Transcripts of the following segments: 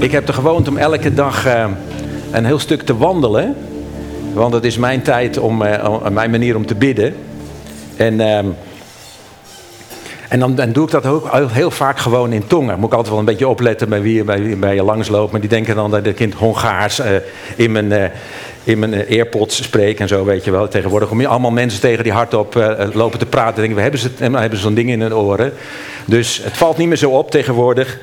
Ik heb de gewoonte om elke dag uh, een heel stuk te wandelen. Want het is mijn tijd om, uh, mijn manier om te bidden. En, uh, en dan, dan, doe ik dat ook heel vaak gewoon in tongen. Moet ik altijd wel een beetje opletten bij wie, bij, bij je langsloopt. Maar die denken dan dat het kind Hongaars in mijn in mijn earpods spreek en zo, weet je wel. Tegenwoordig kom je allemaal mensen tegen die hardop lopen te praten. Denken, we hebben ze, hebben ze zo'n ding in hun oren. Dus het valt niet meer zo op tegenwoordig.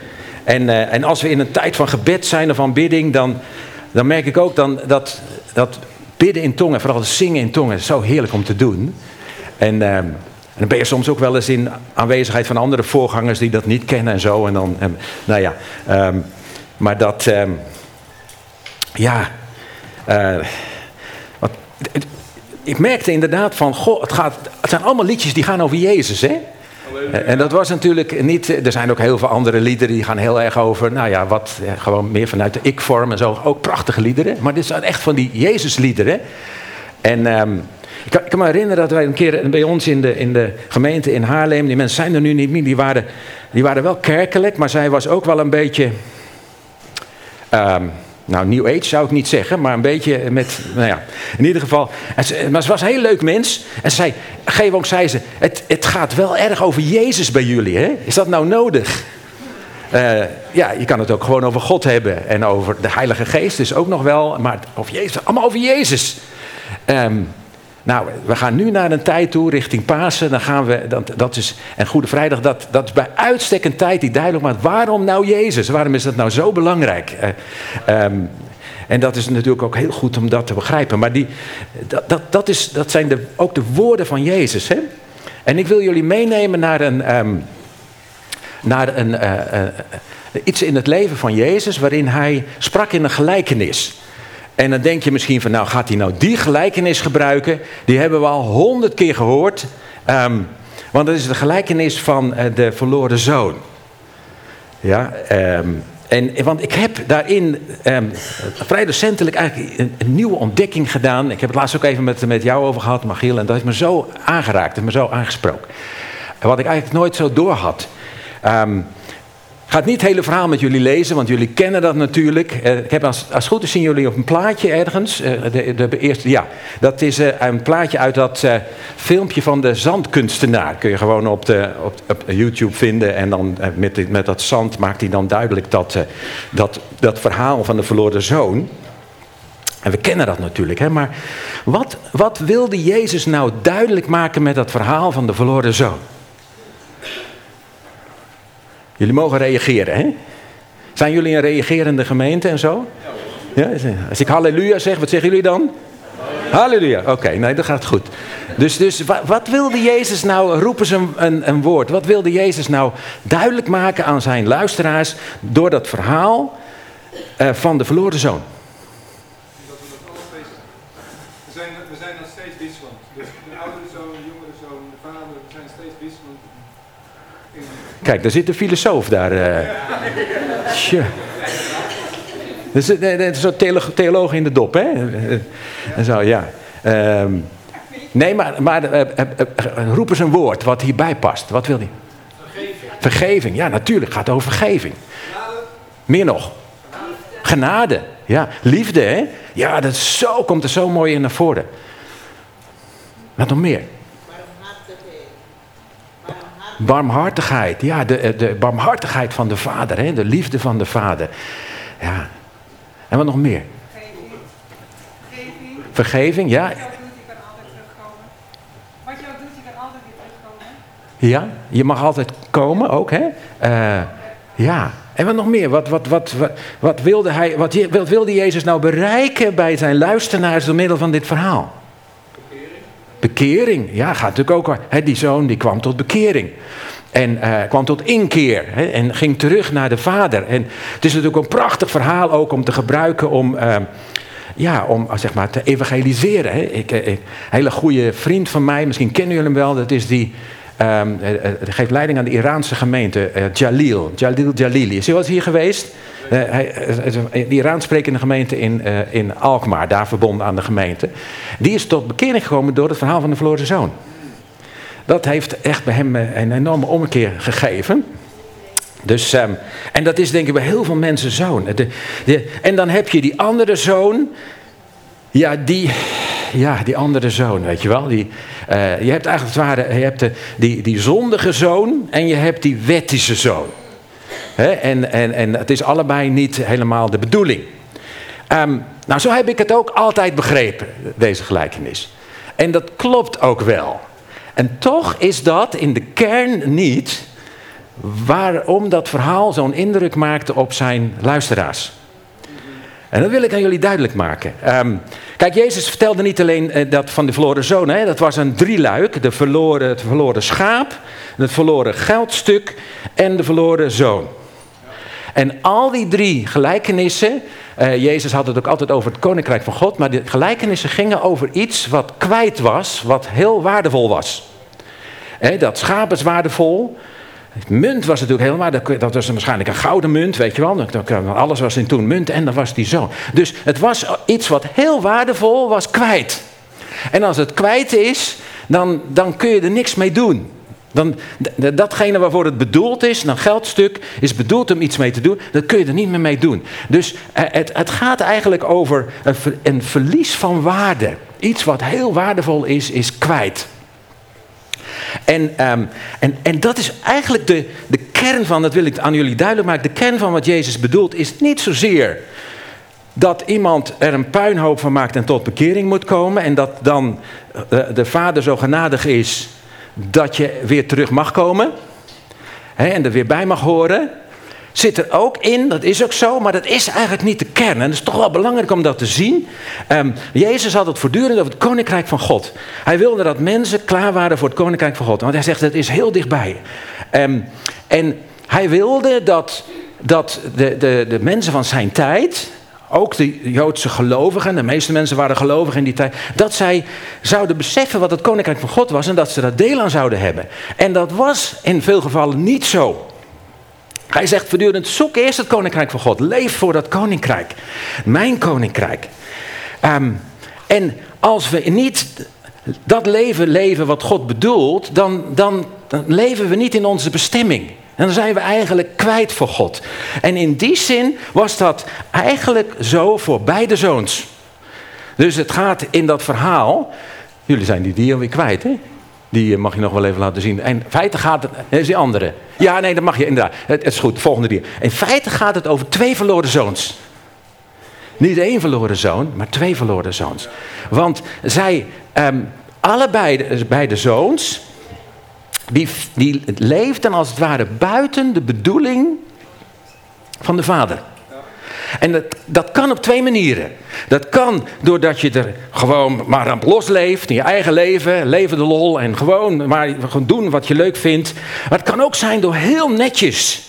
En, uh, en als we in een tijd van gebed zijn of van bidding, dan, dan merk ik ook dan dat, dat bidden in tongen, vooral zingen in tongen, zo heerlijk om te doen. En, uh, en dan ben je soms ook wel eens in aanwezigheid van andere voorgangers die dat niet kennen en zo. En dan, en, nou ja, um, maar dat, um, ja, uh, wat, ik merkte inderdaad van, goh, het, gaat, het zijn allemaal liedjes die gaan over Jezus, hè? En dat was natuurlijk niet. Er zijn ook heel veel andere liederen die gaan heel erg over. Nou ja, wat gewoon meer vanuit de ik-vorm en zo. Ook prachtige liederen. Maar dit zijn echt van die Jezus-liederen. En ik, kan, ik, kan, me herinneren dat wij een keer bij ons in de, in de gemeente in Haarlem. Die mensen zijn er nu niet meer. Die waren, die waren wel kerkelijk, maar zij was ook wel een beetje. Um, nou, New Age zou ik niet zeggen, maar een beetje met, nou ja, in ieder geval. Maar ze was een heel leuk mens. En ze zei, Gewonk zei ze, het, het gaat wel erg over Jezus bij jullie, hè? Is dat nou nodig? Uh, ja, je kan het ook gewoon over God hebben en over de Heilige Geest is ook nog wel, maar over Jezus, allemaal over Jezus. Um, nou, we gaan nu naar een tijd toe richting Pasen. Dan gaan we, dat, dat is, en Goede Vrijdag, dat, dat is bij uitstek een tijd die duidelijk maakt. Waarom nou Jezus? Waarom is dat nou zo belangrijk? Uh, um, en dat is natuurlijk ook heel goed om dat te begrijpen. Maar die, dat, dat, is, dat zijn de, ook de woorden van Jezus. Hè? En ik wil jullie meenemen naar een. Um, naar een uh, uh, iets in het leven van Jezus waarin hij sprak in een gelijkenis. En dan denk je misschien van, nou gaat hij nou die gelijkenis gebruiken? Die hebben we al honderd keer gehoord. Um, want dat is de gelijkenis van uh, de verloren zoon. Ja, um, en, want ik heb daarin um, vrij recentelijk eigenlijk een, nieuwe ontdekking gedaan. Ik heb het laatst ook even met, met jou over gehad, Magiel. En dat heeft me zo aangeraakt, heeft me zo aangesproken. Wat ik eigenlijk nooit zo door had. Ik ga het niet het hele verhaal met jullie lezen, want jullie kennen dat natuurlijk. Uh, ik heb als, als goed is zien jullie op een plaatje ergens. Uh, de, de, eerste, ja, dat is uh, een plaatje uit dat filmpje van de zandkunstenaar. Kun je gewoon op, de, op, op YouTube vinden. En dan met, met dat zand maakt hij dan duidelijk dat, dat, dat verhaal van de verloren zoon. En we kennen dat natuurlijk, hè? maar wat, wat wilde Jezus nou duidelijk maken met dat verhaal van de verloren zoon? Jullie mogen reageren, hè? Zijn jullie een reagerende gemeente en zo? Ja, als ik halleluja zeg, wat zeggen jullie dan? Halleluja. Oké, nee, dat gaat goed. Dus, dus wat, wilde Jezus nou, roepen ze een, een, woord, wat wilde Jezus nou duidelijk maken aan zijn luisteraars door dat verhaal uh, van de verloren zoon? Kijk, daar zit de filosoof daar. Dat is, dat is zo'n theoloog in de dop, hè? En zo, ja. Um, nee, maar, maar uh, uh, roep eens een woord wat hierbij past. Wat wil hij? Vergeving. Vergeving, ja, natuurlijk. Het gaat over vergeving. Genade. Meer nog. Genade. Ja, liefde, hè? Ja, dat zo, komt er zo mooi in naar voren. Wat nog meer? Barmhartigheid, ja, de, de barmhartigheid van de vader, hè? de liefde van de vader. Ja. En wat nog meer? Vergeving. Vergeving, ja. Wat jou doet, je kan altijd terugkomen. Wat jou doet, je kan altijd weer terugkomen. Ja, je mag altijd komen ook, hè? Uh, ja. En wat nog meer? Wat, wat, wat, wat, wat, wilde hij, wat, wat wilde Jezus nou bereiken bij zijn luisteraars door middel van dit verhaal? Bekering, ja, gaat natuurlijk ook. Hè, die zoon die kwam tot bekering. En uh, kwam tot inkeer en ging terug naar de vader. En het is natuurlijk een prachtig verhaal ook om te gebruiken om, uh, ja, om zeg maar, te evangeliseren. Hè. Ik, een hele goede vriend van mij, misschien kennen jullie hem wel, dat is die. Um, geeft leiding aan de Iraanse gemeente, uh, Jalil. Jalil Jalili. Is hij eens hier geweest? Uh, hij, de Iraans sprekende gemeente in, in Alkmaar, daar verbonden aan de gemeente. Die is tot bekering gekomen door het verhaal van de verloren zoon. Dat heeft echt bij hem een enorme omkeer gegeven. Dus, ehm, en dat is denk ik bij heel veel mensen zo. De, de, en dan heb je die andere zoon. Ja, die, ja, die andere zoon, weet je wel. Die, uh, je hebt eigenlijk het ware, je hebt de, die, zondige zoon en je hebt die wettische zoon. en, en, en het is allebei niet helemaal de bedoeling. Um, nou, zo heb ik het ook altijd begrepen, deze gelijkenis. En dat klopt ook wel. En toch is dat in de kern niet waarom dat verhaal zo'n indruk maakte op zijn luisteraars. En dat wil ik aan jullie duidelijk maken. Um, kijk, Jezus vertelde niet alleen uh, dat van de verloren zoon. Hè, dat was een drieluik. De verloren, het verloren schaap, het verloren geldstuk en de verloren zoon. En al die drie gelijkenissen, uh, Jezus had het ook altijd over het koninkrijk van God, maar die gelijkenissen gingen over iets wat kwijt was, wat heel waardevol was. Dat schaap is waardevol, Munt was natuurlijk helemaal, dat was waarschijnlijk een gouden munt, weet je wel. Alles was in toen munt en dan was die zo. Dus het was iets wat heel waardevol was kwijt. En als het kwijt is, dan, dan kun je er niks mee doen. Dan, datgene waarvoor het bedoeld is, een geldstuk, is bedoeld om iets mee te doen, dat kun je er niet meer mee doen. Dus eh, het, het gaat eigenlijk over een, een verlies van waarde. Iets wat heel waardevol is, is kwijt. En, ehm, en, en dat is eigenlijk de, de kern van, dat wil ik aan jullie duidelijk maken, de kern van wat Jezus bedoelt is niet zozeer dat iemand er een puinhoop van maakt en tot bekering moet komen en dat dan de, eh, de vader zo genadig is dat je weer terug mag komen hè, en er weer bij mag horen zit er ook in, dat is ook zo, maar dat is eigenlijk niet de kern. En het is toch wel belangrijk om dat te zien. Um, Jezus had het voortdurend over het koninkrijk van God. Hij wilde dat mensen klaar waren voor het koninkrijk van God. Want hij zegt, het is heel dichtbij. Um, en hij wilde dat, dat de, de, de mensen van zijn tijd, ook de Joodse gelovigen, de meeste mensen waren gelovigen in die tijd, dat zij zouden beseffen wat het koninkrijk van God was en dat ze daar deel aan zouden hebben. En dat was in veel gevallen niet zo. Hij zegt voortdurend, zoek eerst het koninkrijk van God. Leef voor dat koninkrijk. Mijn koninkrijk. Um, en als we niet dat leven leven wat God bedoelt, dan, dan, leven we niet in onze bestemming. En dan zijn we eigenlijk kwijt voor God. En in die zin was dat eigenlijk zo voor beide zoons. Dus het gaat in dat verhaal. Jullie zijn die dier weer kwijt, hè? Die eh, mag je nog wel even laten zien. En in feite gaat het. Dat is die andere. Ja, nee, dat mag je inderdaad. Het, is goed, volgende dier. In feite gaat het over twee verloren zoons. Niet één verloren zoon, maar twee verloren zoons. Want zij, um, allebei de, beide zoons, die, die leefden als het ware buiten de bedoeling van de vader. En dat, dat kan op twee manieren. Dat kan doordat je er gewoon maar aan losleeft, in je eigen leven, leven de lol en gewoon maar gewoon doen wat je leuk vindt. Maar het kan ook zijn door heel netjes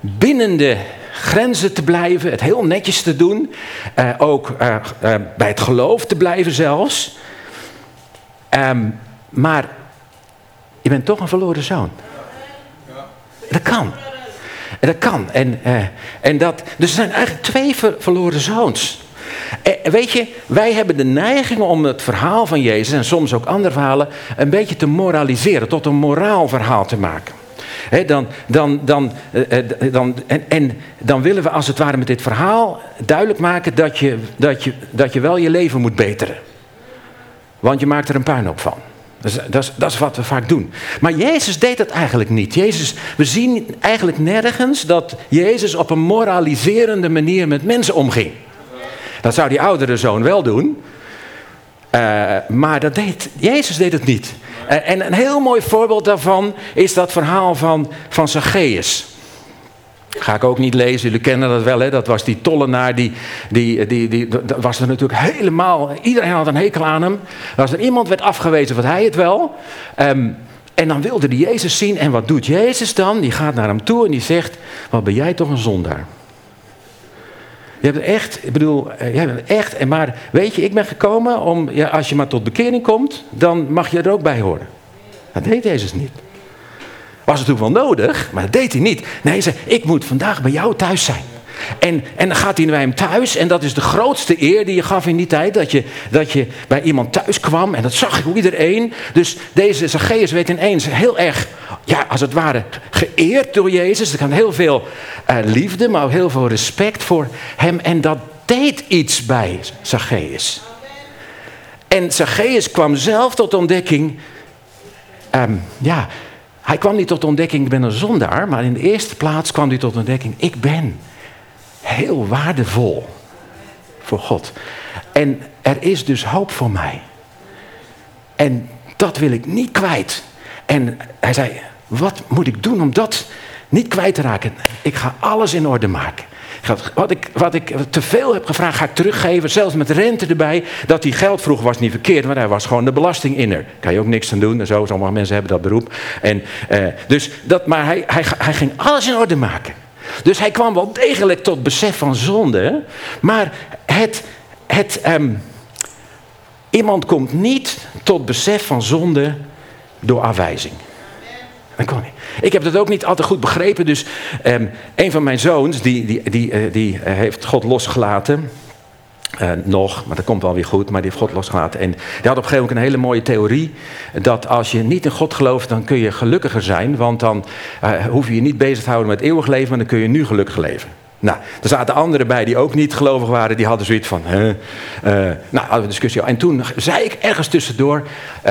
binnen de grenzen te blijven, het heel netjes te doen, uh, ook uh, uh, bij het geloof te blijven zelfs. Um, maar je bent toch een verloren zoon. Dat kan. Dat kan. En, uh, en dat, dus er zijn eigenlijk twee ver, verloren zoons. En eh, weet je, wij hebben de neiging om het verhaal van Jezus en soms ook andere verhalen een beetje te moraliseren, tot een moraalverhaal te maken. Dan, dan, dan, uh, dan, en, en dan willen we als het ware met dit verhaal duidelijk maken dat je, dat je, dat je wel je leven moet beteren. Want je maakt er een puinhoop van. Dat is, dat, is, dat is, wat we vaak doen. Maar Jezus deed dat eigenlijk niet. Jezus, we zien eigenlijk nergens dat Jezus op een moraliserende manier met mensen omging. Dat zou die oudere zoon wel doen. Uh, maar dat deed, Jezus deed het niet. Uh, en een heel mooi voorbeeld daarvan is dat verhaal van, van Zacchaeus. Ga ik ook niet lezen, jullie kennen dat wel, hè? dat was die tollenaar, die, die, die, die, dat was er natuurlijk helemaal, iedereen had een hekel aan hem. Als er iemand werd afgewezen, wat hij het wel. Um, en dan wilde hij Jezus zien en wat doet Jezus dan? Die gaat naar hem toe en die zegt, wat ben jij toch een zondaar. Je hebt echt, ik bedoel, eh, jij bent echt, maar weet je, ik ben gekomen om, ja, als je maar tot bekering komt, dan mag je er ook bij horen. Dat deed Jezus niet. Was het toen wel nodig, maar dat deed hij niet. Nee, hij zei, ik moet vandaag bij jou thuis zijn. En, en dan gaat hij bij hem thuis. En dat is de grootste eer die je gaf in die tijd. Dat je, dat je bij iemand thuis kwam. En dat zag ik iedereen. Dus deze Zacchaeus weet ineens heel erg ja, als het ware geëerd door Jezus. Er kan heel veel uh, liefde, maar ook heel veel respect voor hem. En dat deed iets bij Zacchaeus. En Zacchaeus kwam zelf tot ontdekking. Um, ja, hij kwam niet tot ontdekking, ik ben een zondaar. Maar in de eerste plaats kwam hij tot ontdekking, ik ben heel waardevol voor God. En er is dus hoop voor mij. En dat wil ik niet kwijt. En hij zei, wat moet ik doen om dat niet kwijt te raken? Ik ga alles in orde maken. Wat ik, wat ik te veel heb gevraagd, ga ik teruggeven. Zelfs met rente erbij. Dat hij geld vroeg was niet verkeerd, maar hij was gewoon de belastinginner. Kan je ook niks aan doen. En zo, sommige mensen hebben dat beroep. En, eh, dus dat, maar hij, hij, hij ging alles in orde maken. Dus hij kwam wel degelijk tot besef van zonde. Maar het, het, um, iemand komt niet tot besef van zonde door afwijzing. Ik heb dat ook niet altijd goed begrepen. Dus um, een van mijn zoons, die, die, die, uh, die uh, heeft God losgelaten. Uh, nog, maar dat komt wel weer goed, maar die heeft God losgelaten. En die had op een gegeven moment een hele mooie theorie. Dat als je niet in God gelooft, dan kun je gelukkiger zijn. Want dan hoef je je niet bezig te houden met eeuwig leven, maar dan kun je nu gelukkig leven. Nou, er zaten anderen bij die ook niet gelovig waren. Die hadden zoiets van, hè? Nou, hadden we discussie. En toen zei ik ergens tussendoor,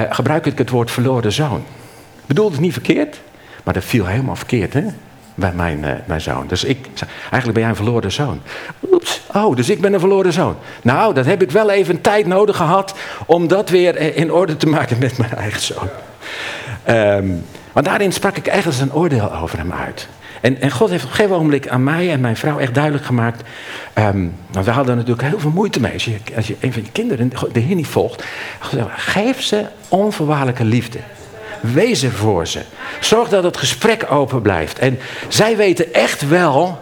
gebruik ik het woord verloren zoon. Bedoelde het niet verkeerd, maar dat viel helemaal verkeerd, hè? bij mijn, uh, mijn zoon. Dus ik eigenlijk ben jij een verloren zoon. Oeps, oh, dus ik ben een verloren zoon. Nou, dat heb ik wel even tijd nodig gehad om dat weer in orde te maken met mijn eigen zoon. Um, want daarin sprak ik eigenlijk een oordeel over hem uit. En, en God heeft op een gegeven ogenblik aan mij en mijn vrouw echt duidelijk gemaakt. Um, want we hadden natuurlijk heel veel moeite mee. Als je, als je een van je kinderen de Heer niet volgt, geef ze onvoorwaardelijke liefde. Wees voor ze. Zorg dat het gesprek open blijft. En zij weten echt wel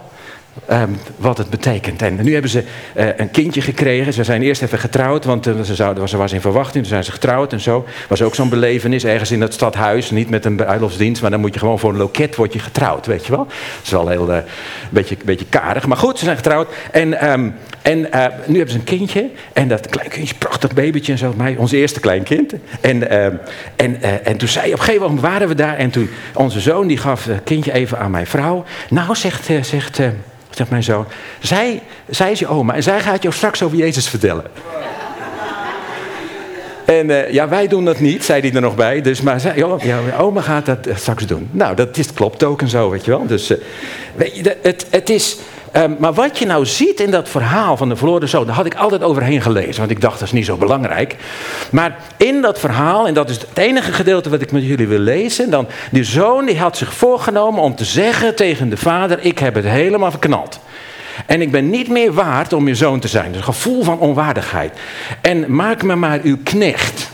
um, wat het betekent. En nu hebben ze uh, een kindje gekregen. Ze zijn eerst even getrouwd, want uh, ze, zouden, ze was in verwachting. Toen zijn ze getrouwd en zo. Was ook zo'n belevenis ergens in het stadhuis. Niet met een bruiloftsdienst, maar dan moet je gewoon voor een loket word je getrouwd, weet je wel. Dat is wel heel, uh, een beetje, beetje karig. Maar goed, ze zijn getrouwd. En, um, en nu hebben ze een kindje. En dat klein kindje, prachtig babytje en zo. Mij, ons eerste kleinkind. En, en, en toen zei op een gegeven moment waren we daar. En toen onze zoon die gaf het kindje even aan mijn vrouw. Nou, zegt... zegt zegt mijn zoon. Zij, zij is je oma en zij gaat jou straks over Jezus vertellen. En uh, ja, wij doen dat niet, zei hij er nog bij. Dus, maar zij, joh, ja, oma gaat dat uh, straks doen. Nou, dat klopt ook en zo, weet je wel. Dus uh, weet je, het, het is... Um, maar wat je nou ziet in dat verhaal van de verloren zoon, daar had ik altijd overheen gelezen, want ik dacht dat is niet zo belangrijk. Maar in dat verhaal, en dat is het enige gedeelte wat ik met jullie wil lezen, dan die zoon die had zich voorgenomen om te zeggen tegen de vader, ik heb het helemaal verknald. En ik ben niet meer waard om je zoon te zijn. Dus een gevoel van onwaardigheid. En maak me maar uw knecht.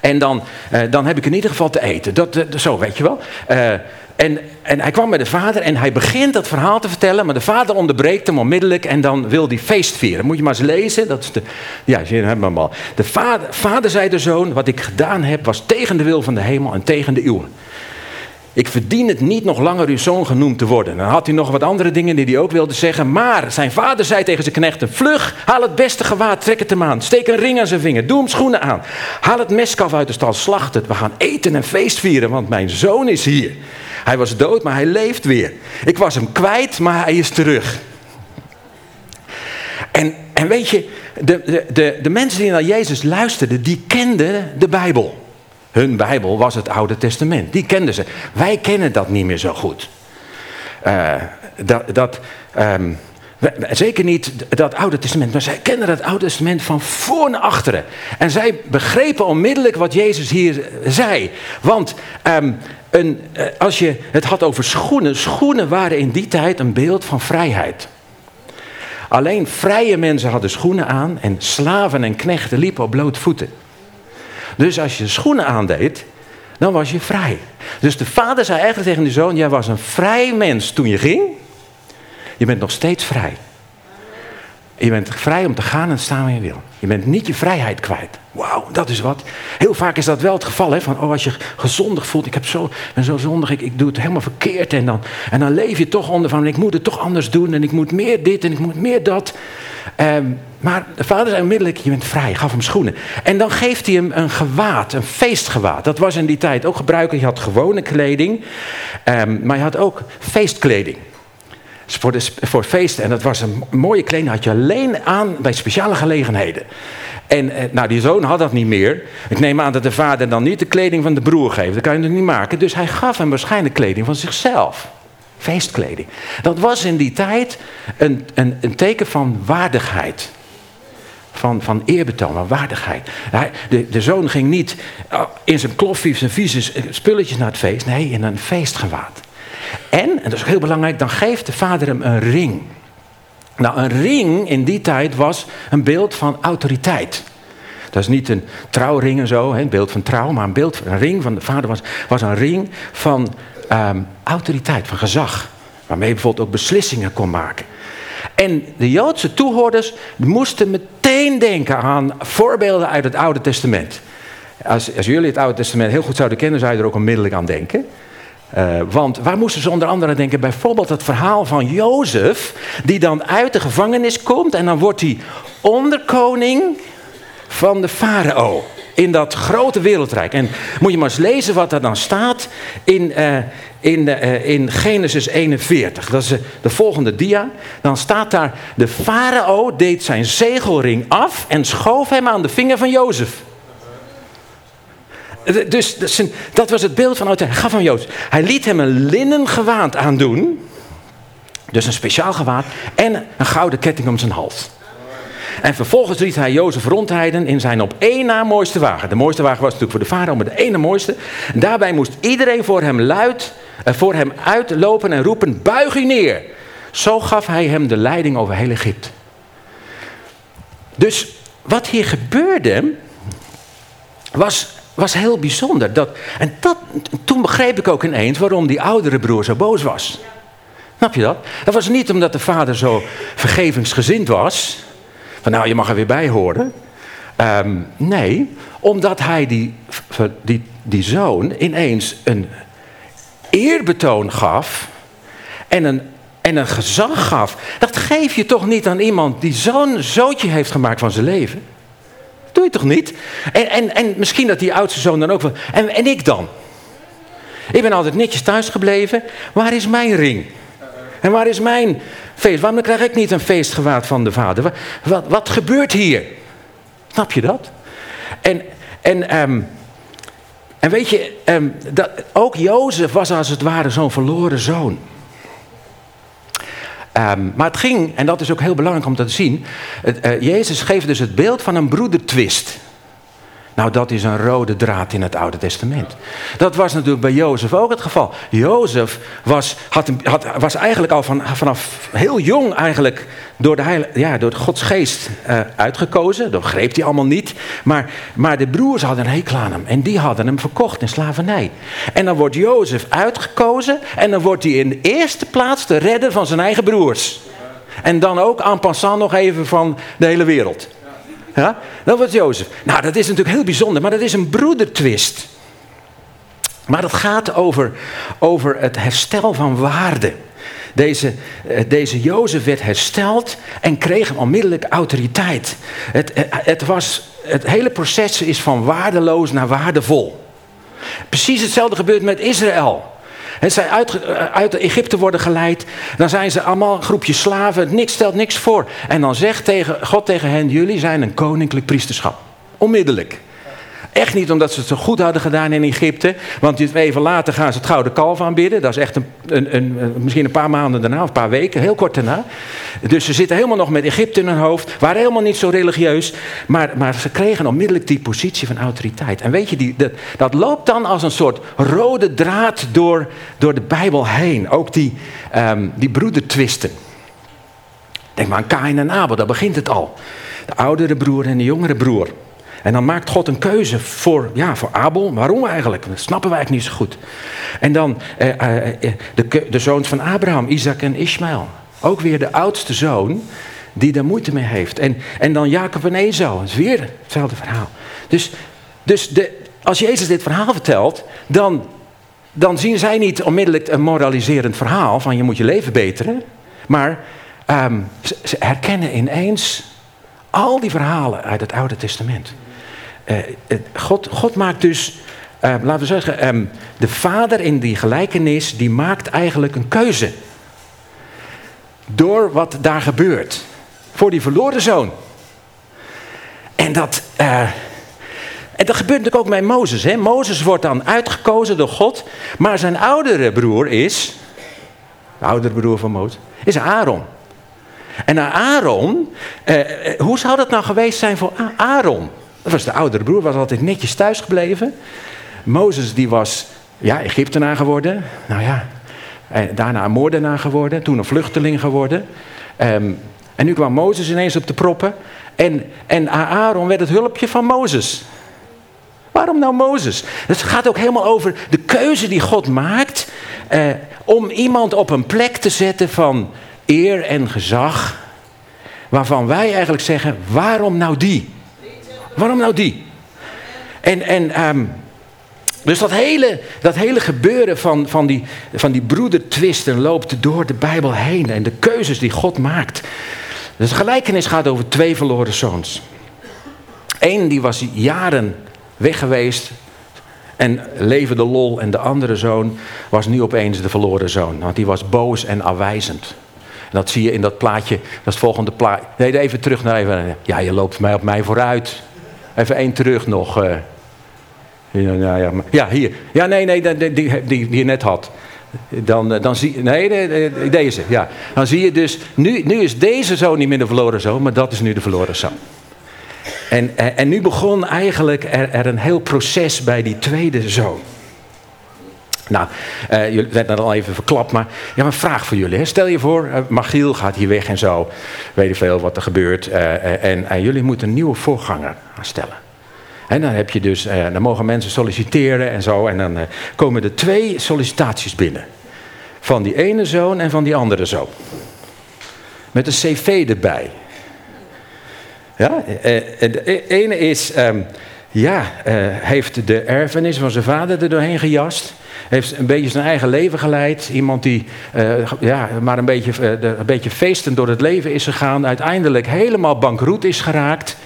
En dan, uh, dan heb ik in ieder geval te eten. Dat, zo, weet je wel. Uh, en, en hij kwam bij de vader en hij begint dat verhaal te vertellen, maar de vader onderbreekt hem onmiddellijk en dan wil hij feest vieren. Moet je maar eens lezen. Dat ja, je hebt hem al. De vader, vader zei de zoon, wat ik gedaan heb was tegen de wil van de hemel en tegen de uwe. Ik verdien het niet nog langer uw zoon genoemd te worden. Dan had hij nog wat andere dingen die hij ook wilde zeggen. Maar zijn vader zei tegen zijn knechten: Vlug, haal het beste gewaad, trek het hem aan. Steek een ring aan zijn vinger, doe hem schoenen aan. Haal het meskaf uit de stal, slacht het. We gaan eten en feest vieren, want mijn zoon is hier. Hij was dood, maar hij leeft weer. Ik was hem kwijt, maar hij is terug. En, en weet je, de, de, de, de mensen die naar Jezus luisterden, die kenden de Bijbel. Hun Bijbel was het Oude Testament. Die kenden ze. Wij kennen dat niet meer zo goed. Uh, dat, dat um, zeker niet dat Oude Testament, maar zij kennen het Oude Testament van voor naar achteren. En zij begrepen onmiddellijk wat Jezus hier zei. Want um, een, uh, als je het had over schoenen, schoenen waren in die tijd een beeld van vrijheid. Alleen vrije mensen hadden schoenen aan en slaven en knechten liepen op blote voeten. Dus als je schoenen aandeed, dan was je vrij. Dus de vader zei eigenlijk tegen de zoon: Jij was een vrij mens toen je ging. Je bent nog steeds vrij. Je bent vrij om te gaan en staan waar je wil. Je bent niet je vrijheid kwijt. Wauw, dat is wat. Heel vaak is dat wel het geval. Hè? Van, oh, als je gezondig voelt, ik heb zo, ben zo zondig, ik, ik doe het helemaal verkeerd. En dan, en dan leef je toch onder van, ik moet het toch anders doen. En ik moet meer dit en ik moet meer dat. Ehm, maar de vader zei onmiddellijk, je bent vrij, gaf hem schoenen. En dan geeft hij hem een gewaad, een feestgewaad. Dat was in die tijd ook gebruikelijk. Je had gewone kleding, um, maar je had ook feestkleding voor, voor feesten. En dat was een mooie kleding, had je alleen aan bij speciale gelegenheden. En eh, nou, die zoon had dat niet meer. Ik neem aan dat de vader dan niet de kleding van de broer geeft. Dat kan je natuurlijk niet maken. Dus hij gaf hem waarschijnlijk kleding van zichzelf. Feestkleding. Dat was in die tijd een, een, een teken van waardigheid. Van, van eerbetoon, van waardigheid. Hij, de, de zoon ging niet oh, in zijn kloffief, zijn vieze spulletjes naar het feest. Nee, in een feestgewaad. En, en dat is ook heel belangrijk, dan geeft de vader hem een ring. Nou, een ring in die tijd was een beeld van autoriteit. Dat is niet een trouwring en zo, een beeld van trouw, maar een beeld, een ring van de vader was, was een ring van um, autoriteit, van gezag. Waarmee je bijvoorbeeld ook beslissingen kon maken. En de Joodse toehoorders moesten meteen denken aan voorbeelden uit het Oude Testament. Als, als jullie het Oude Testament heel goed zouden kennen, zou je er ook onmiddellijk aan denken. Uh, want waar moesten ze onder andere denken? Bijvoorbeeld het verhaal van Jozef, die dan uit de gevangenis komt en dan wordt hij onderkoning van de farao. In dat grote wereldrijk. En moet je maar eens lezen wat er dan staat in, uh, in, uh, in Genesis 41. Dat is de volgende dia. Dan staat daar: De farao deed zijn zegelring af en schoof hem aan de vinger van Jozef. Dus dat was het beeld van Hij gaf hem Joods. Hij liet hem een linnen gewaad aandoen. Dus een speciaal gewaad. En een gouden ketting om zijn hals. En vervolgens liet hij Jozef rondrijden in zijn op één na mooiste wagen. De mooiste wagen was natuurlijk voor de vader, maar de ene mooiste. En daarbij moest iedereen voor hem luid, eh, voor hem uitlopen en roepen, buig u neer. Zo gaf hij hem de leiding over heel Egypte. Dus wat hier gebeurde, was was heel bijzonder. Dat, en dat, toen begreep ik ook ineens waarom die oudere broer zo boos was. Snap je dat? Dat was niet omdat de vader zo vergevingsgezind was. Van nou, je mag er weer bij horen. Ehm, nee, omdat hij die, die, die zoon ineens een eerbetoon gaf. En een, en een gezag gaf. Dat geef je toch niet aan iemand die zo'n zootje heeft gemaakt van zijn leven? Doe je toch niet? En, en, en misschien dat die oudste zoon dan ook wel. En, en ik dan? Ik ben altijd netjes thuis gebleven. Waar is mijn ring? En waar is mijn feest? Waarom krijg ik niet een feestgewaad van de vader? Wat, wat, gebeurt hier? Snap je dat? En, en, um, en weet je, um, dat, ook Jozef was als het ware zo'n verloren zoon. Um, maar het ging, en dat is ook heel belangrijk om te zien. Het, uh, Jezus geeft dus het beeld van een broedertwist. Nou, dat is een rode draad in het Oude Testament. Dat was natuurlijk bij Jozef ook het geval. Jozef was, had, was eigenlijk al van, vanaf heel jong eigenlijk door, de ja, door Gods geest uh, uitgekozen. Dat greep hij allemaal niet. Maar, maar de broers hadden een hekel aan hem. En die hadden hem verkocht in slavernij. En dan wordt Jozef uitgekozen. En dan wordt hij in de eerste plaats de redder van zijn eigen broers. En dan ook en passant nog even van de hele wereld. Ja? Dat was Jozef. Nou, dat is natuurlijk heel bijzonder, maar dat is een broedertwist. Maar dat gaat over, over het herstel van waarde. Deze, eh, deze Jozef werd hersteld en kreeg onmiddellijk autoriteit. Het, eh, het, was, het hele proces is van waardeloos naar waardevol. Precies hetzelfde gebeurt met Israël. En zij uit, eh, uit Egypte worden geleid. Dan zijn ze allemaal een groepje slaven. Niks stelt niks voor. En dan zegt tegen, God tegen hen: Jullie zijn een koninklijk priesterschap. Onmiddellijk. Echt niet omdat ze het zo goed hadden gedaan in Egypte. Want even later gaan ze het gouden kalf aanbidden. Dat is echt een, een, een, misschien een paar maanden daarna, of een paar weken, heel kort daarna. Dus ze zitten helemaal nog met Egypte in hun hoofd. Waren helemaal niet zo religieus. Maar, maar ze kregen onmiddellijk die positie van autoriteit. En weet je, die, dat, loopt dan als een soort rode draad door, door de Bijbel heen. Ook die, um, die broedertwisten. Denk maar aan Kain en Abel, daar begint het al. De oudere broer en de jongere broer. En dan maakt God een keuze voor, ja, voor Abel. Waarom eigenlijk? Dat snappen wij eigenlijk niet zo goed. En dan eh, eh, eh de, de zoons van Abraham, Isaac en Ismaël. Ook weer de oudste zoon. die daar moeite mee heeft. En, en dan Jacob en Esau, is weer hetzelfde verhaal. Dus, dus de, als Jezus dit verhaal vertelt, dan, dan zien zij niet onmiddellijk een moraliserend verhaal van je moet je leven beteren. Maar ehm, ze, herkennen ineens al die verhalen uit het Oude Testament. Uh, God, God maakt dus uh, laten we zeggen, um, de vader in die gelijkenis, die maakt eigenlijk een keuze. Door wat daar gebeurt. Voor die verloren zoon. En dat, uh, en dat gebeurt natuurlijk ook bij Mozes. Hè? Mozes wordt dan uitgekozen door God. Maar zijn oudere broer is, de oudere broer van Mozes, is Aaron. En Aaron, hoe zou dat nou geweest zijn voor Aaron? Dat was de oudere broer, was altijd netjes thuis gebleven. Mozes die was ja, Egyptenaar geworden. Nou ja, en daarna moordenaar geworden. Toen een vluchteling geworden. Um, en nu kwam Mozes ineens op de proppen. En, en Aaron werd het hulpje van Mozes. Waarom nou Mozes? Het gaat ook helemaal over de keuze die God maakt. Eh, om iemand op een plek te zetten van eer en gezag. Waarvan wij eigenlijk zeggen: waarom nou die? Waarom nou die? En, en um, dus dat hele, dat hele gebeuren van, van, die, van die broedertwisten loopt door de Bijbel heen. En de keuzes die God maakt. Dus de gelijkenis gaat over twee verloren zoons. Eén die was jaren weg geweest en leefde de lol. En de andere zoon was nu opeens de verloren zoon. Want die was boos en afwijzend. En dat zie je in dat plaatje, dat is het volgende plaatje. Nee, even terug naar even. Ja, je loopt mij op mij vooruit. Even één terug nog. Uh, ja, ja, ja, hier. Ja, nee, nee, die, die, die, je net had. Dan, eh, dan zie je, nee, deze, ja. Dan zie je dus, nu, nu is deze zoon niet meer de verloren zoon, maar dat is nu de verloren zoon. En, en, en nu begon eigenlijk er, er, een heel proces bij die tweede zoon. Nou, uh, jullie zijn dat al even verklapt, maar ja, een vraag voor jullie. Hè. Stel je voor, uh, Magiel gaat hier weg en zo, weet je veel wat er gebeurt. Uh, en, en jullie moeten een nieuwe voorganger aanstellen. En dan heb je dus, eh, dan mogen mensen solliciteren en zo. En dan eh, komen er twee sollicitaties binnen. Van die ene zoon en van die andere zoon. Met een cv erbij. Ja, eh, de ene is, um, ja, heeft de erfenis van zijn vader er doorheen gejast. Heeft een beetje zijn eigen leven geleid. Iemand die ja, maar een beetje, een beetje feestend door het leven is gegaan. Uiteindelijk helemaal bankroet is geraakt.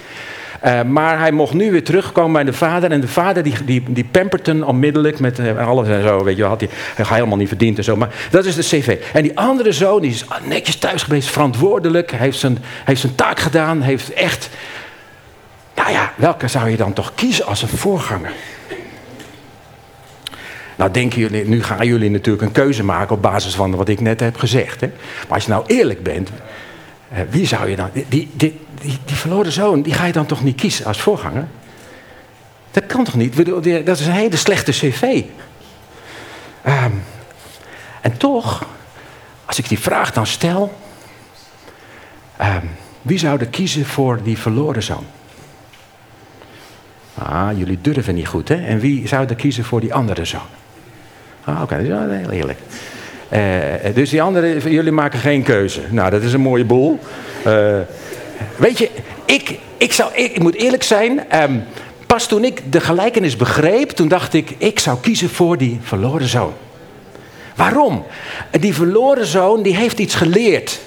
Maar hij mocht nu weer terugkomen bij de vader. En de vader die, die, die hem onmiddellijk met alles en zo. Weet je, had hij, hij helemaal niet verdiend en zo. Maar dat is de cv. En die andere zoon die is netjes thuis geweest, verantwoordelijk. Heeft zijn, heeft zijn taak gedaan. Heeft echt. Nou ja, welke zou je dan toch kiezen als een voorganger? Nou denken jullie, nu gaan jullie natuurlijk een keuze maken op basis van wat ik net heb gezegd. Hè? Maar als je nou eerlijk bent, uh, wie zou je dan. Die, die, die, verloren zoon, die ga je dan toch niet kiezen als voorganger? Dat kan toch niet? Dat is een hele slechte cv. Um, en toch, als ik die vraag dan stel. Um, wie zou er kiezen voor die verloren zoon? Ah, jullie durven niet goed, hè? En wie zou er kiezen voor die andere zoon? Ah, oké, dat is heel eerlijk. Uh, dus die andere, jullie maken geen keuze. Nou, dat is een mooie boel. Uh, weet je, ik, ik, zou, ik, moet eerlijk zijn. Um, pas toen ik de gelijkenis begreep, toen dacht ik, ik zou kiezen voor die verloren zoon. Waarom? Die verloren zoon, die heeft iets geleerd.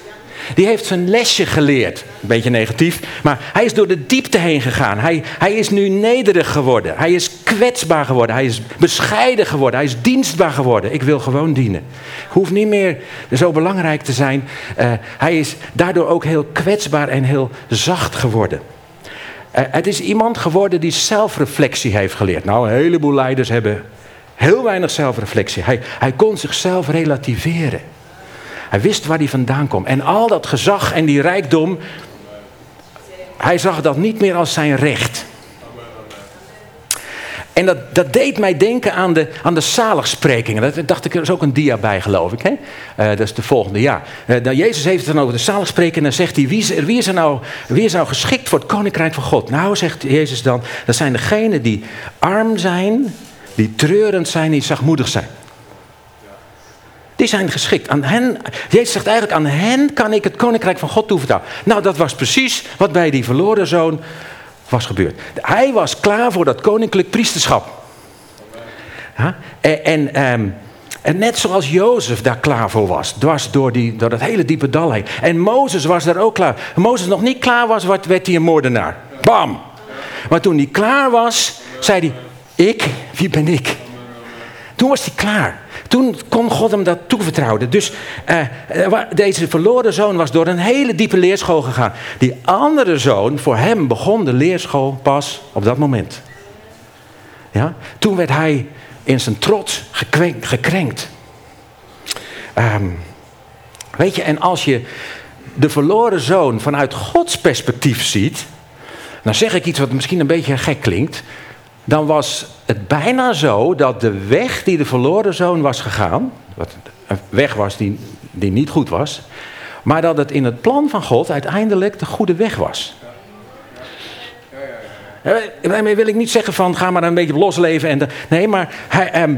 Die heeft zijn lesje geleerd. Een beetje negatief. Maar hij is door de diepte heen gegaan. Hij, hij is nu nederig geworden. Hij is kwetsbaar geworden. Hij is bescheiden geworden. Hij is dienstbaar geworden. Ik wil gewoon dienen. Hoeft niet meer zo belangrijk te zijn. Uh, hij is daardoor ook heel kwetsbaar en heel zacht geworden. Uh, het is iemand geworden die zelfreflectie heeft geleerd. Nou, een heleboel leiders hebben heel weinig zelfreflectie. Hij, hij kon zichzelf relativeren. Hij wist waar hij vandaan kwam. En al dat gezag en die rijkdom, hij zag dat niet meer als zijn recht. En dat, dat deed mij denken aan de, aan de zaligsprekingen. Dat dacht ik, er is ook een dia bij, geloof ik. Hè? Uh, dat is de volgende, ja. Uh, Jezus heeft het dan over de zaligsprekingen. En dan zegt hij, wie is, wie, is er nou, wie is nou geschikt voor het koninkrijk van God? Nou, zegt Jezus dan, dat zijn degenen die arm zijn, die treurend zijn, die zachtmoedig zijn. Die zijn geschikt. Aan hen, Jezus zegt eigenlijk, aan hen kan ik het koninkrijk van God toevertrouwen. Nou, dat was precies wat bij die verloren zoon was gebeurd. Hij was klaar voor dat koninklijk priesterschap. Ehm, en, net zoals Jozef daar klaar voor was, dwars door, die, door dat hele diepe dal heen. En Mozes was daar ook klaar. Mozes nog niet klaar was, werd hij een moordenaar. Bam! Maar toen hij klaar was, zei hij, ik, wie ben ik? Toen was hij klaar. Toen kon God hem dat toevertrouwen. Dus uh, deze verloren zoon was door een hele diepe leerschool gegaan. Die andere zoon, voor hem begon de leerschool pas op dat moment. Ja? Toen werd hij in zijn trots gekrenkt. Um, weet je, en als je de verloren zoon vanuit Gods perspectief ziet, dan zeg ik iets wat misschien een beetje gek klinkt, dan was het bijna zo dat de weg die de verloren zoon was gegaan, wat een weg was die, die niet goed was, maar dat het in het plan van God uiteindelijk de goede weg was. Daarmee wil ik niet zeggen van ga maar een beetje losleven. En nee, maar hij, ehm,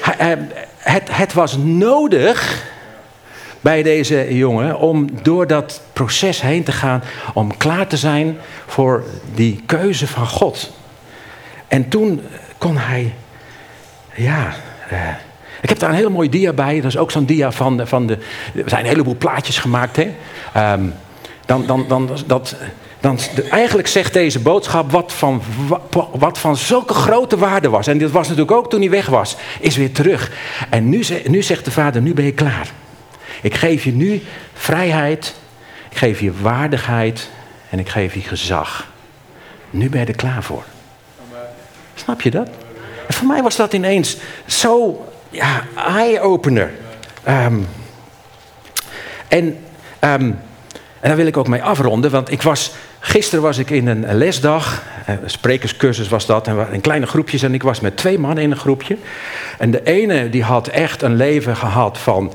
hij, ehm, het, het was nodig bij deze jongen om door dat proces heen te gaan. Om klaar te zijn voor die keuze van God. En toen kon hij, ja, eh, ik heb daar een hele mooie dia bij. Dat is ook zo'n dia van, van de, er zijn een heleboel plaatjes gemaakt. Hè? Um, dan, dan, dan, dat, dan, eigenlijk zegt deze boodschap wat van, wat van zulke grote waarde was. En dit was natuurlijk ook toen hij weg was, is weer terug. En nu, nu zegt de vader, nu ben je klaar. Ik geef je nu vrijheid, ik geef je waardigheid en ik geef je gezag. Nu ben je er klaar voor. Snap je dat? En voor mij was dat ineens zo ja, eye-opener. Um, en, um, en daar wil ik ook mee afronden, want ik was, gisteren was ik in een lesdag, een sprekerscursus was dat, en in kleine groepjes en ik was met twee mannen in een groepje. En de ene die had echt een leven gehad van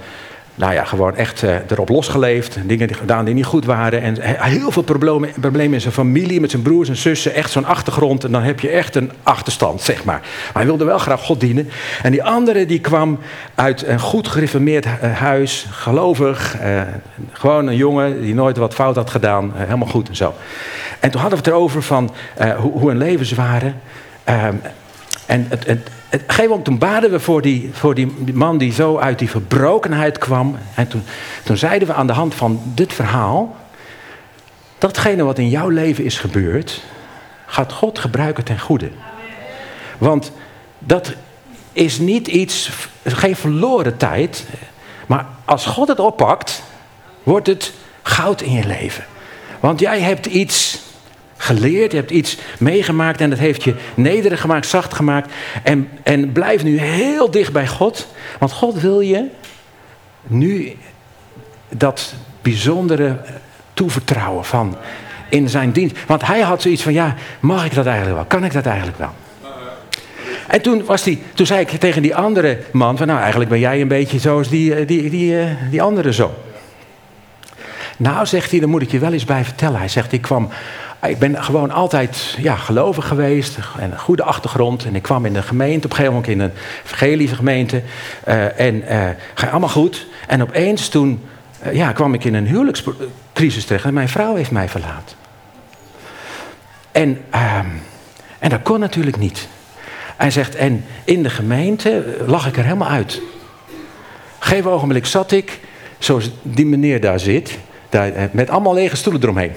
nou ja, gewoon echt uh, erop losgeleefd. Dingen gedaan die niet goed waren. En heel veel problemen, problemen in zijn familie, met zijn broers en zussen. Echt zo'n achtergrond. En dan heb je echt een achterstand, zeg maar. Maar hij wilde wel graag God dienen. En die andere die kwam uit een goed gereformeerd eh, huis. Gelovig. Uh, gewoon een jongen die nooit wat fout had gedaan. helemaal goed en zo. En toen hadden we het erover van hoe, hoe hun levens waren. Ehm, en het, het een toen baden we voor, die, voor die, man die zo uit die verbrokenheid kwam. En toen, toen zeiden we aan de hand van dit verhaal. Datgene wat in jouw leven is gebeurd, gaat God gebruiken ten goede. Want dat is niet iets, geen verloren tijd. Maar als God het oppakt, wordt het goud in je leven. Want jij hebt iets geleerd, je hebt iets meegemaakt en dat heeft je nederig gemaakt, zacht gemaakt. En, en blijf nu heel dicht bij God, want God wil je nu dat bijzondere toevertrouwen van in zijn dienst. Want hij had zoiets van, ja, mag ik dat eigenlijk wel? Kan ik dat eigenlijk wel? En toen, was die, toen zei ik tegen die andere man, van nou eigenlijk ben jij een beetje zoals die, eh, die, die, eh, die andere zo. Nou, zegt hij, dan moet ik je wel eens bij vertellen. Hij zegt, ik kwam ik ben gewoon altijd ja, gelovig geweest en een goede achtergrond. En ik kwam in de gemeente, op een gegeven moment in een evangelische gemeente. Uh, en uh, ging allemaal goed. En opeens toen uh, ja, kwam ik in een huwelijkscrisis terecht en mijn vrouw heeft mij verlaten. En, ehm, en dat kon natuurlijk niet. Hij zegt, en in de gemeente lag ik er helemaal uit. Gegeven ogenblik zat ik, zoals die meneer daar zit, daar, met allemaal lege stoelen eromheen.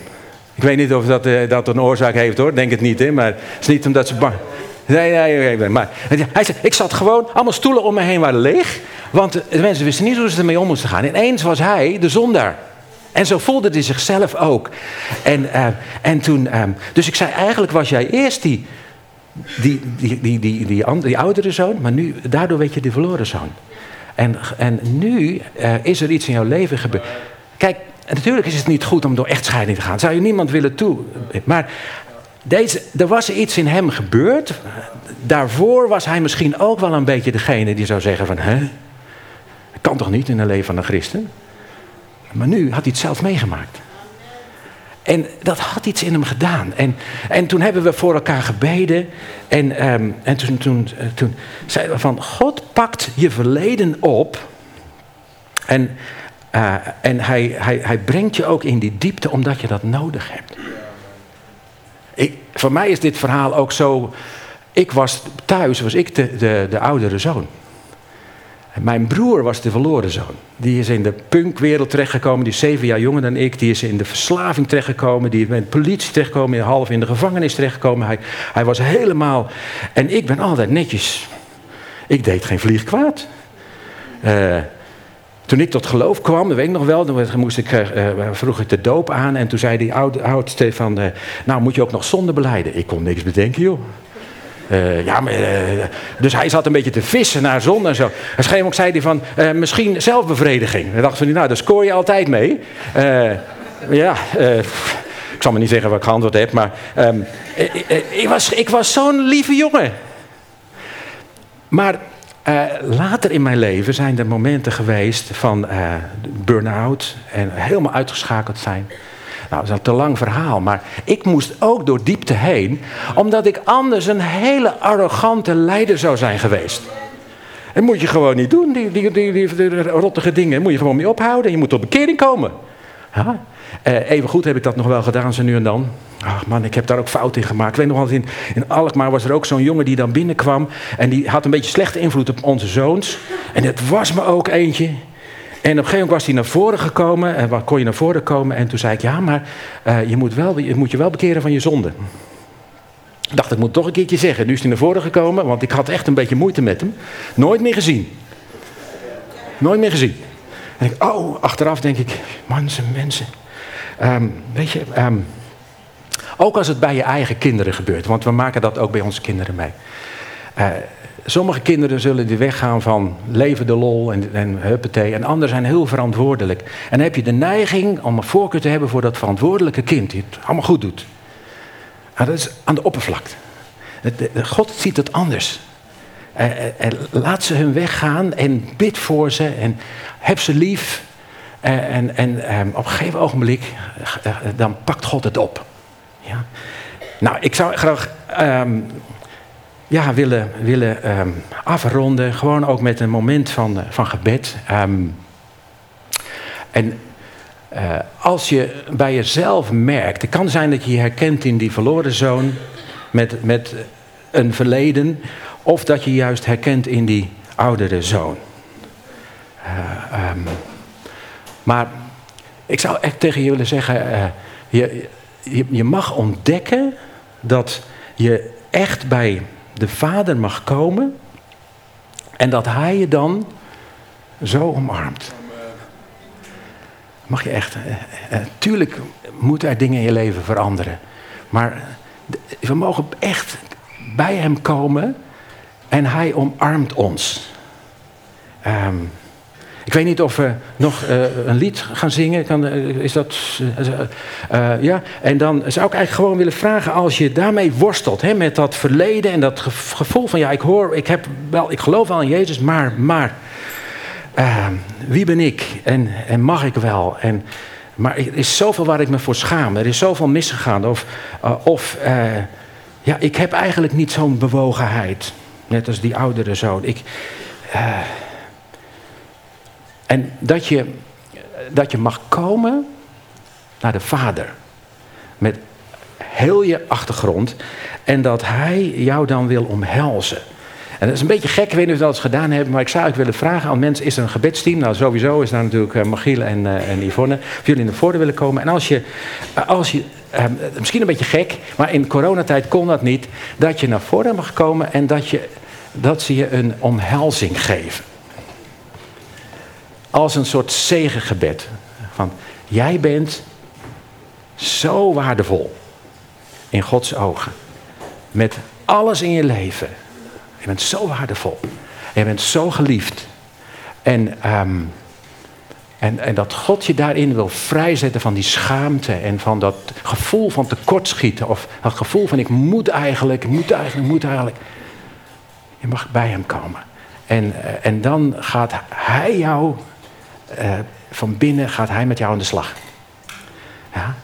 Ik weet niet of dat, uh, dat een oorzaak heeft hoor, denk het niet. Hè? Maar het is niet omdat ze bang... Nee, nee, nee, maar hij zei, ik zat gewoon, allemaal stoelen om me heen waren leeg. Want de mensen wisten niet hoe ze ermee om moesten gaan. Ineens was hij de zondaar. En zo voelde hij zichzelf ook. En, uh, en toen, um, dus ik zei, eigenlijk was jij eerst die, die, die, die, die, die, die oudere zoon, maar nu, daardoor weet je de verloren zoon. En, en nu uh, is er iets in jouw leven gebeurd. Kijk, en natuurlijk is het niet goed om door echtscheiding te gaan. Zou je niemand willen toe. Maar deze, er was iets in hem gebeurd. Daarvoor was hij misschien ook wel een beetje degene die zou zeggen van... Hè, dat kan toch niet in het leven van een christen? Maar nu had hij het zelf meegemaakt. En dat had iets in hem gedaan. En, en toen hebben we voor elkaar gebeden. En, um, en toen, toen, toen zeiden we van... God pakt je verleden op... En, eh, en hij, hij, hij brengt je ook in die diepte omdat je dat nodig hebt. Ik, voor mij is dit verhaal ook zo. Ik was thuis, was ik de, de, de oudere zoon. Mijn broer was de verloren zoon. Die is in de punkwereld terechtgekomen. Die is zeven jaar jonger dan ik. Die is in de verslaving terechtgekomen. Die is met de politie terechtgekomen. Half in de gevangenis terechtgekomen. Hij, hij was helemaal... En ik ben altijd netjes. Ik deed geen vlieg kwaad. Uh, toen ik tot geloof kwam, dat weet ik nog wel, dan moest ik, uh, vroeg ik de doop aan. En toen zei die oud, oudste van, uh, nou moet je ook nog zonde beleiden. Ik kon niks bedenken, joh. Ja, maar, dus hij zat een beetje te vissen naar zon en zo. En schreef ook zei hij van, misschien zelfbevrediging. En dacht van, nou, daar scoor je altijd mee. ja, ik zal maar niet zeggen wat ik geantwoord heb, maar um, ik was, ik was zo'n lieve jongen. Maar later in mijn leven zijn er momenten geweest van burn-out en helemaal uitgeschakeld zijn. Nou, dat is een te lang verhaal, maar ik moest ook door diepte heen, omdat ik anders een hele arrogante leider zou zijn geweest. Dat moet je gewoon niet doen, die, die, die, die, rottige dingen. Daar moet je gewoon mee ophouden. Je moet tot bekering komen. Uh, even goed heb ik dat nog wel gedaan, zo nu en dan. Ach man, ik heb daar ook fout in gemaakt. Ik weet nog wel, in, in Alkmaar was er ook zo'n jongen die dan binnenkwam. En die had een beetje slechte invloed op onze zoons. En het was me ook eentje. En op een gegeven moment was hij naar voren gekomen. En wat kon je naar voren komen? En toen zei ik, ja, maar uh, je, moet wel, je moet je wel bekeren van je zonde. Ik dacht, ik moet toch een keertje zeggen. Nu is hij naar voren gekomen, want ik had echt een beetje moeite met hem. Nooit meer gezien. Nooit meer gezien. En ik, oh, achteraf denk ik, mensen, mensen. Um, weet je, um, ook als het bij je eigen kinderen gebeurt, want we maken dat ook bij onze kinderen mee. Uh, Sommige kinderen zullen die weggaan van leven de lol en, en. En anderen zijn heel verantwoordelijk. En dan heb je de neiging om een voorkeur te hebben voor dat verantwoordelijke kind. Die het allemaal goed doet. Maar dat is aan de oppervlakte. God ziet het anders. laat ze hun weg gaan en bid voor ze en heb ze lief. En, en, en op een gegeven ogenblik, eh, dan pakt God het op. Ja? Nou, ik zou graag um, ja, willen, willen um, afronden. Gewoon ook met een moment van, uh, van gebed. Um, en uh, als je bij jezelf merkt, het kan zijn dat je je herkent in die verloren zoon met, met een verleden, of dat je juist herkent in die oudere zoon. Um, maar ik zou echt tegen willen zeggen, je, je, mag ontdekken dat je echt bij de Vader mag komen en dat Hij je dan zo omarmt. Mag je echt. Uh, uh, tuurlijk moeten er dingen in je leven veranderen. Maar we mogen echt bij Hem komen en Hij omarmt ons. Um, ik weet niet of we nog uh, een lied gaan zingen. Kan, uh, is dat. Uh, ja. En dan zou ik eigenlijk gewoon willen vragen: als je daarmee worstelt, hè, met dat verleden en dat gevoel van ja, ik hoor, ik heb wel, ik geloof wel in Jezus, maar, maar wie ben ik en, en mag ik wel? En, maar er is zoveel waar ik me voor schaam. Er is zoveel misgegaan. Of, of ja, ik heb eigenlijk niet zo'n bewogenheid. Net als die oudere zoon. Ik. En dat je, dat je mag komen naar de Vader. Met heel je achtergrond. En dat Hij jou dan wil omhelzen. En dat is een beetje gek, ik weet niet of je dat eens gedaan hebt, maar ik zou eigenlijk willen vragen aan mensen, is er een gebedsteam? Nou, sowieso is daar natuurlijk uh, Magiel en, uh, en Yvonne. Of jullie naar voren willen komen. En als je, uh, als je misschien een beetje gek, maar in coronatijd kon dat niet, dat je naar voren mag komen en dat, je, dat ze je een omhelzing geven als een soort zegengebed. Van, jij bent zo waardevol in Gods ogen. Met alles in je leven. Je bent zo waardevol. Je bent zo geliefd. En, um, en, en dat God je daarin wil vrijzetten van die schaamte en van dat gevoel van tekortschieten. Of dat gevoel van ik moet eigenlijk, ik moet eigenlijk, ik moet eigenlijk. Je mag bij hem komen. En, eh, en dan gaat hij jou van binnen gaat hij met jou aan de slag. Ja?